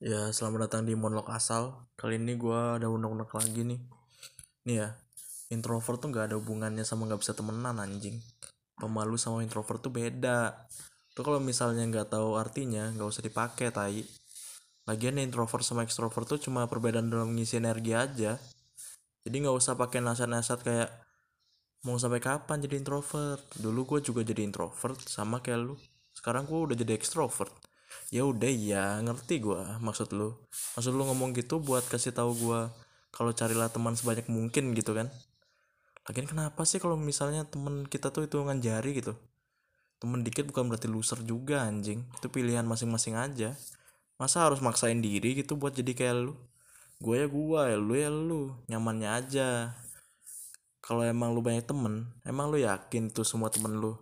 Ya, selamat datang di Monolog Asal. Kali ini gue ada unek-unek lagi nih. Nih ya, introvert tuh gak ada hubungannya sama gak bisa temenan anjing. Pemalu sama introvert tuh beda. Tuh kalau misalnya nggak tahu artinya, nggak usah dipakai tai. Lagian introvert sama extrovert tuh cuma perbedaan dalam mengisi energi aja. Jadi nggak usah pakai nasihat-nasihat kayak mau sampai kapan jadi introvert. Dulu gue juga jadi introvert sama kayak lu. Sekarang gue udah jadi extrovert ya udah ya ngerti gue maksud lu. Maksud lu ngomong gitu buat kasih tahu gue kalau carilah teman sebanyak mungkin gitu kan? Lagian kenapa sih kalau misalnya teman kita tuh itu hitungan jari gitu? Temen dikit bukan berarti loser juga anjing. Itu pilihan masing-masing aja. Masa harus maksain diri gitu buat jadi kayak lu? Gue ya gue ya lu ya lu. Nyamannya aja. Kalau emang lu banyak temen emang lu yakin tuh semua temen lu?